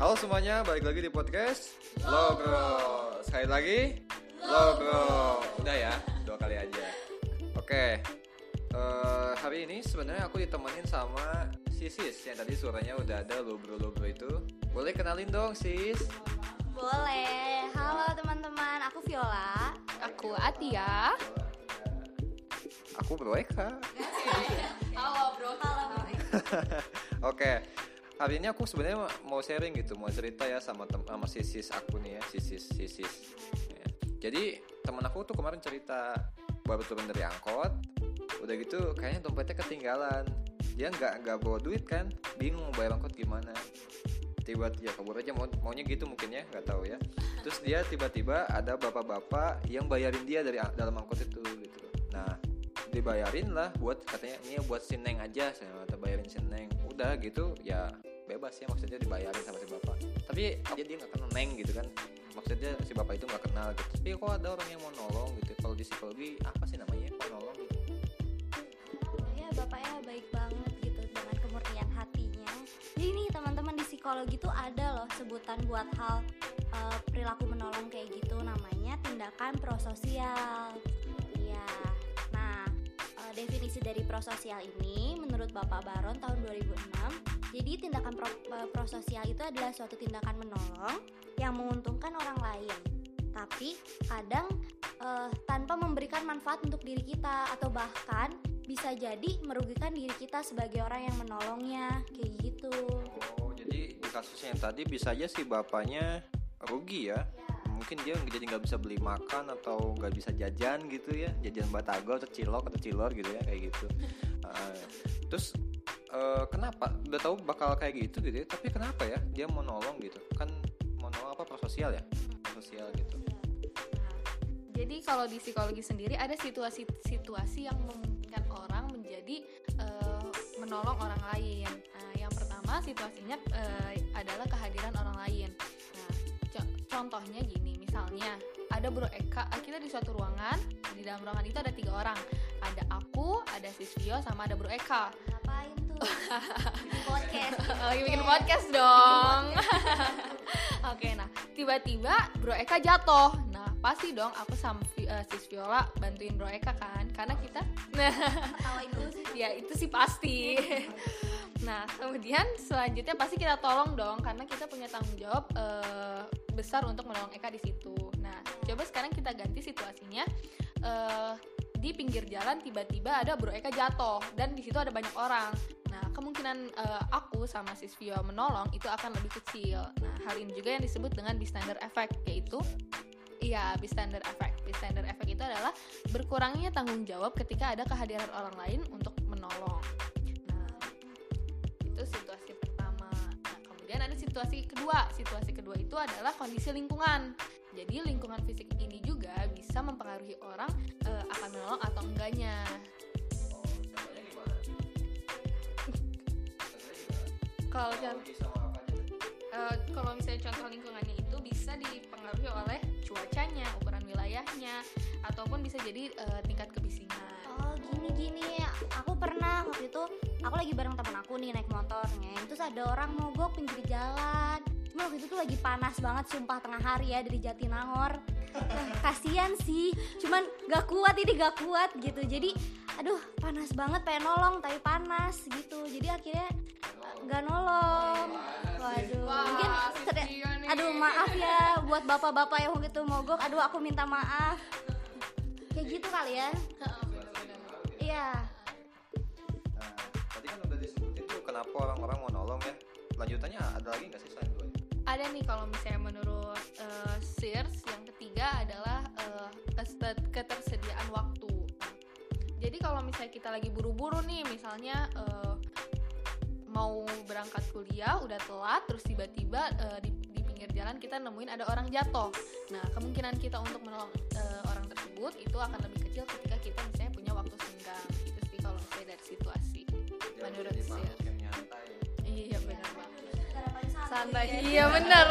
Halo semuanya, balik lagi di podcast Logo. Sekali lagi Logo. Udah ya, dua kali aja. Oke. eh, hari ini sebenarnya aku ditemenin sama si Sis yang tadi suaranya udah ada logo-logo itu. Boleh kenalin dong, Sis? Boleh. Halo teman-teman, aku Viola. Aku Atia. Aku Bro Eka. Halo bro. Halo. Oke. Hari ini aku sebenarnya mau sharing gitu, mau cerita ya sama sama si Sis aku nih ya, si Sis, si Sis. Ya. Jadi teman aku tuh kemarin cerita baru turun dari angkot, udah gitu kayaknya dompetnya ketinggalan. Dia nggak nggak bawa duit kan, bingung bayar angkot gimana. Tiba-tiba ya kabur aja mau maunya gitu mungkin ya, nggak tahu ya. Terus dia tiba-tiba ada bapak-bapak yang bayarin dia dari dalam angkot itu gitu. Nah dibayarin lah buat katanya ini buat si Neng aja saya kata bayarin si Neng udah gitu ya bebas ya maksudnya dibayarin sama si bapak. Tapi dia dia nggak kenal Neng gitu kan. Maksudnya si bapak itu nggak kenal gitu. Tapi kok ada orang yang mau nolong gitu. Kalau di psikologi apa sih namanya? Nolong gitu? Ya bapaknya baik banget gitu dengan kemurnian hatinya. Jadi nih teman-teman di psikologi tuh ada loh sebutan buat hal eh, perilaku menolong kayak gitu. Namanya tindakan prososial. Iya. Nah, eh, definisi dari prososial ini menurut Bapak Baron tahun 2006, jadi tindakan pro- eh, prososial itu adalah suatu tindakan menolong yang menguntungkan orang lain. Tapi kadang eh, tanpa memberikan manfaat untuk diri kita atau bahkan bisa jadi merugikan diri kita sebagai orang yang menolongnya kayak gitu. oh jadi di kasusnya yang tadi bisa aja si bapaknya rugi ya mungkin dia jadi nggak bisa beli makan atau nggak bisa jajan gitu ya jajan batagor atau cilok atau cilor gitu ya kayak gitu Ah, terus eh, kenapa udah tahu bakal kayak gitu gitu ya tapi kenapa ya dia mau nolong gitu kan mau nolong apa prososial ya prososial gitu Jadi kalau di psikologi sendiri ada situasi-situasi yang memungkinkan orang menjadi eh, menolong orang lain. Nah, yang pertama situasinya eh, adalah kehadiran orang lain. Nah, co- contohnya gini, misalnya ada Bro Eka, kita di suatu ruangan, di dalam ruangan itu ada tiga orang. Ada aku, ada Sisvio, sama ada Bro Eka. Ngapain tuh? Bikin podcast. Lagi bikin podcast dong. Oke, nah tiba-tiba Bro Eka jatuh. Nah pasti dong aku sama Vi- eh, Sis Viola bantuin Bro Eka kan, karena kita, nah dulu sih. ya itu sih pasti. Nah kemudian selanjutnya pasti kita tolong dong, karena kita punya tanggung jawab eh, besar untuk menolong Eka di situ. Nah coba sekarang kita ganti situasinya. eh, di pinggir jalan tiba-tiba ada Bro Eka jatuh dan di situ ada banyak orang. Nah, kemungkinan eh, aku sama Sis Vio menolong itu akan lebih kecil. Nah, hal ini juga yang disebut dengan bystander effect yaitu Iya, bystander effect. Bystander effect itu adalah berkurangnya tanggung jawab ketika ada kehadiran orang lain untuk menolong. Nah, itu situasi pertama. Nah, kemudian ada situasi kedua. Situasi kedua itu adalah kondisi lingkungan. Jadi lingkungan fisik ini juga bisa mempengaruhi orang eh, akan menolong atau enggaknya. Kalau eh, kalau misalnya contoh lingkungannya itu bisa dipengaruhi oleh cuacanya, ukuran wilayahnya, ataupun bisa jadi eh, tingkat kebisingan. Oh gini gini, aku pernah waktu itu aku lagi bareng teman aku nih naik motornya, terus ada orang mogok pinggir jalan. Lagi panas banget, sumpah tengah hari ya dari Jatinangor. Nah, kasian sih, cuman gak kuat ini gak kuat gitu. Jadi, aduh panas banget pengen nolong tapi panas gitu. Jadi akhirnya gak nolong. Waduh, mungkin seri- aduh maaf ya buat bapak-bapak yang waktu itu mogok. Aduh aku minta maaf. Kayak gitu kali ya. Iya. nah tadi kan udah disebutin tuh kenapa orang-orang mau nolong ya lanjutannya ada lagi nggak sih selain? Ada nih kalau misalnya menurut eh, Sears yang ketiga adalah kestet- ketersediaan waktu. Jadi kalau misalnya kita lagi buru-buru nih, misalnya eh, mau berangkat kuliah udah telat, terus tiba-tiba eh, di, di pinggir jalan kita nemuin ada orang jatuh. Nah kemungkinan kita untuk menolong eh, orang tersebut itu akan lebih kecil ketika kita misalnya punya waktu senggang. Itu sih kalau misalnya dari situasi. Dia Menurut jadi Santai. Santai. Iya benar.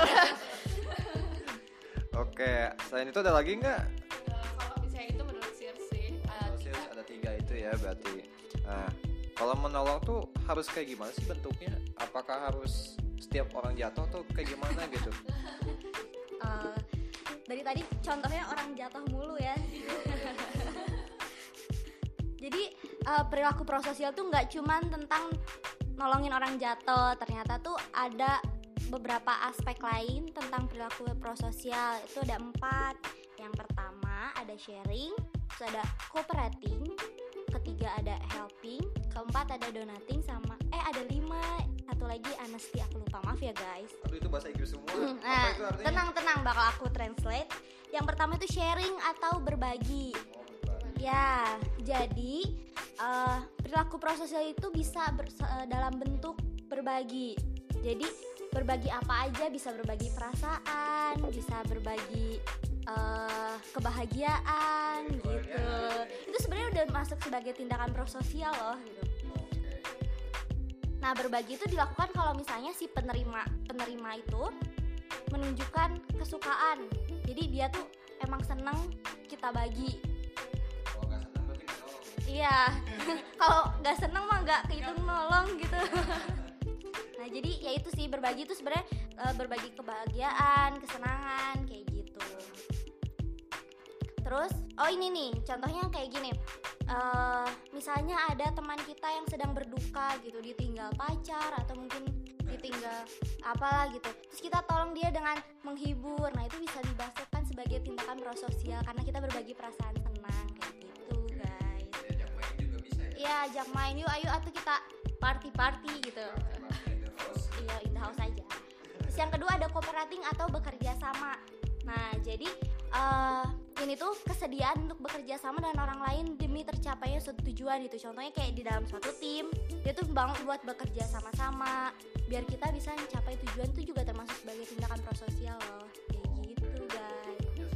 oke selain itu ada lagi nggak Eh, kalau misalnya itu menurut Sears sih ada tiga. ada tiga itu ya berarti nah kalau menolong tuh harus kayak gimana sih bentuknya apakah harus setiap orang jatuh tuh kayak gimana gitu Eh, dari tadi contohnya orang jatuh mulu ya jadi eh, perilaku prososial tuh nggak cuman tentang nolongin orang jatuh ternyata tuh ada beberapa aspek lain tentang perilaku prososial itu ada empat yang pertama ada sharing terus ada cooperating ketiga ada helping keempat ada donating sama eh ada lima satu lagi honesty aku lupa maaf ya guys aduh itu bahasa Inggris semua Hmm, apa Nah, itu artinya tenang tenang bakal aku translate. Yang pertama itu sharing atau berbagi. Oh, berbagi. Ya, jadi eh, perilaku prososial itu bisa ber- se- dalam bentuk berbagi. Jadi berbagi apa aja bisa berbagi perasaan, bisa berbagi eh, kebahagiaan gitu. Itu sebenarnya udah masuk sebagai tindakan prososial loh gitu. Nah, berbagi itu dilakukan kalau misalnya si penerima penerima itu menunjukkan kesukaan. Jadi dia tuh emang seneng kita bagi. kalau ya? Iya. kalau nggak seneng mah nggak kehitung nolong gitu. Berbagi itu sebenarnya eh, berbagi kebahagiaan, kesenangan kayak gitu. Terus, oh ini nih, contohnya kayak gini. Eh, misalnya ada teman kita yang sedang berduka gitu, ditinggal pacar atau mungkin ditinggal apalah gitu. Terus kita tolong dia dengan menghibur. Nah, itu bisa dibahaskan sebagai tindakan prososial karena kita berbagi perasaan tenang kayak gitu, guys. diajak main juga bisa ya Iya, ajak main yuk, ayo atuh kita party-party gitu. terus Iya, in the house aja. Terus yang kedua ada cooperating atau bekerja sama. Nah, jadi eh ini tuh kesediaan untuk bekerja sama dengan orang lain demi tercapainya suatu tujuan gitu. Contohnya kayak di dalam suatu tim, dia tuh bangun buat bekerja sama-sama biar kita bisa mencapai tujuan itu juga termasuk sebagai tindakan prososial loh. Kayak gitu, guys. iya.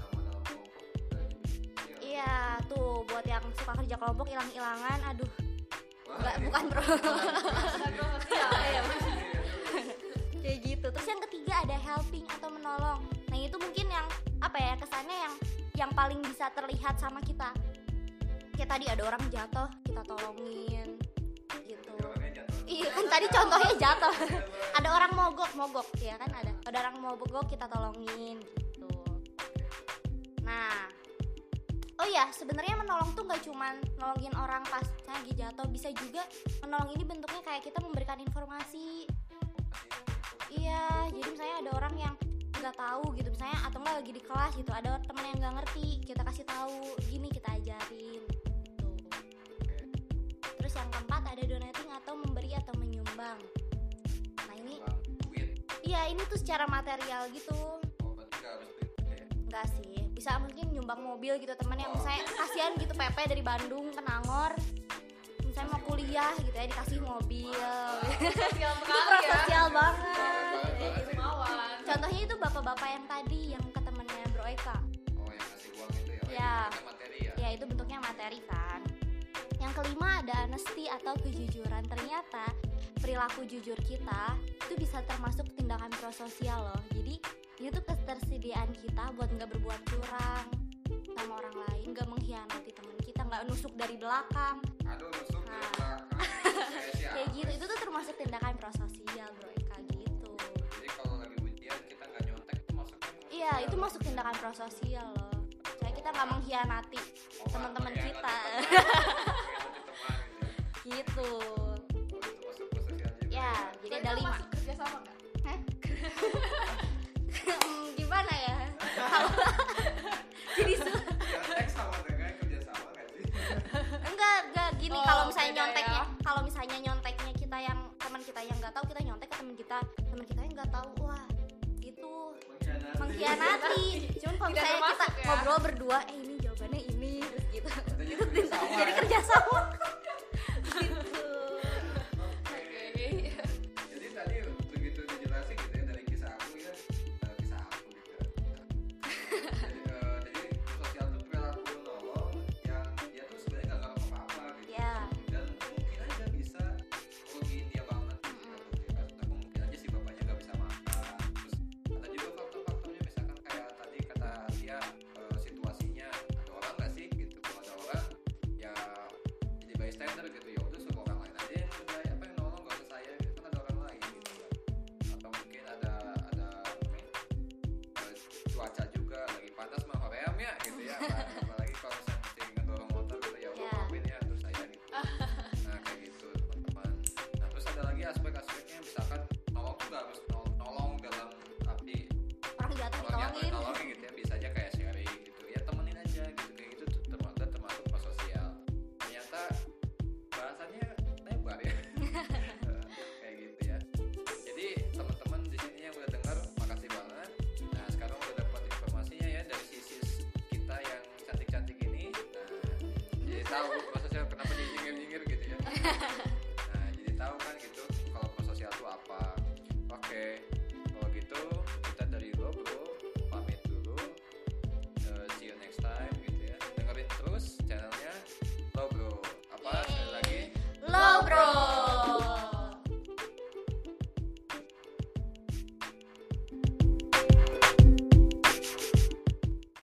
Iya, tuh buat yang suka kerja kelompok hilang-hilangan, aduh, Wah, nggak bukan pro. Bukan prososial ya paling bisa terlihat sama kita. Kayak tadi ada orang jatuh kita tolongin gitu. Iya kan tadi contohnya jatuh. Ada orang mogok mogok ya kan ada. Ada orang mogok kita tolongin gitu. Nah oh ya sebenarnya menolong tuh nggak cuman nolongin orang pas lagi jatuh bisa juga menolong ini bentuknya kayak kita memberikan informasi. Iya, jadi misalnya ada orang yang nggak tahu gitu. Misalnya atau nggak lagi di kelas gitu ada teman yang nggak ngerti kita kasih tahu gini kita ajarin gitu. Terus yang keempat ada donating atau memberi atau menyumbang. Nah ini iya ini tuh secara material gitu. Oh Enggak sih, bisa mungkin nyumbang mobil gitu temen yang misalnya kasihan gitu PP dari Bandung ke Nangor. Misalnya mau kuliah gitu ya dikasih mobil. Sosial itu ya. sosial banget Contohnya itu bapak-bapak yang tadi yang ke temennya Bro Eka. oh yang ngasih uang itu ya. Oh, itu materi ya Ya itu bentuknya materi kan. Yang kelima ada honesty atau kejujuran. Ternyata perilaku jujur kita itu bisa termasuk tindakan prososial loh. Jadi ini tuh ketersediaan kita buat nggak berbuat curang sama orang lain, nggak mengkhianati teman kita, nggak nusuk dari belakang. aduh nusuk dari Nah. belakang kayak siapa Kayak gitu itu tuh termasuk tindakan prososial Bro Iya, itu masuk tindakan prososial loh. Saya kita nggak mengkhianati Oh, teman-teman nggak, kita. gitu ya. Ya, jadi ada lima. Berdua, eh ini jawabannya ini terus gitu. Itu jadi kerja sama.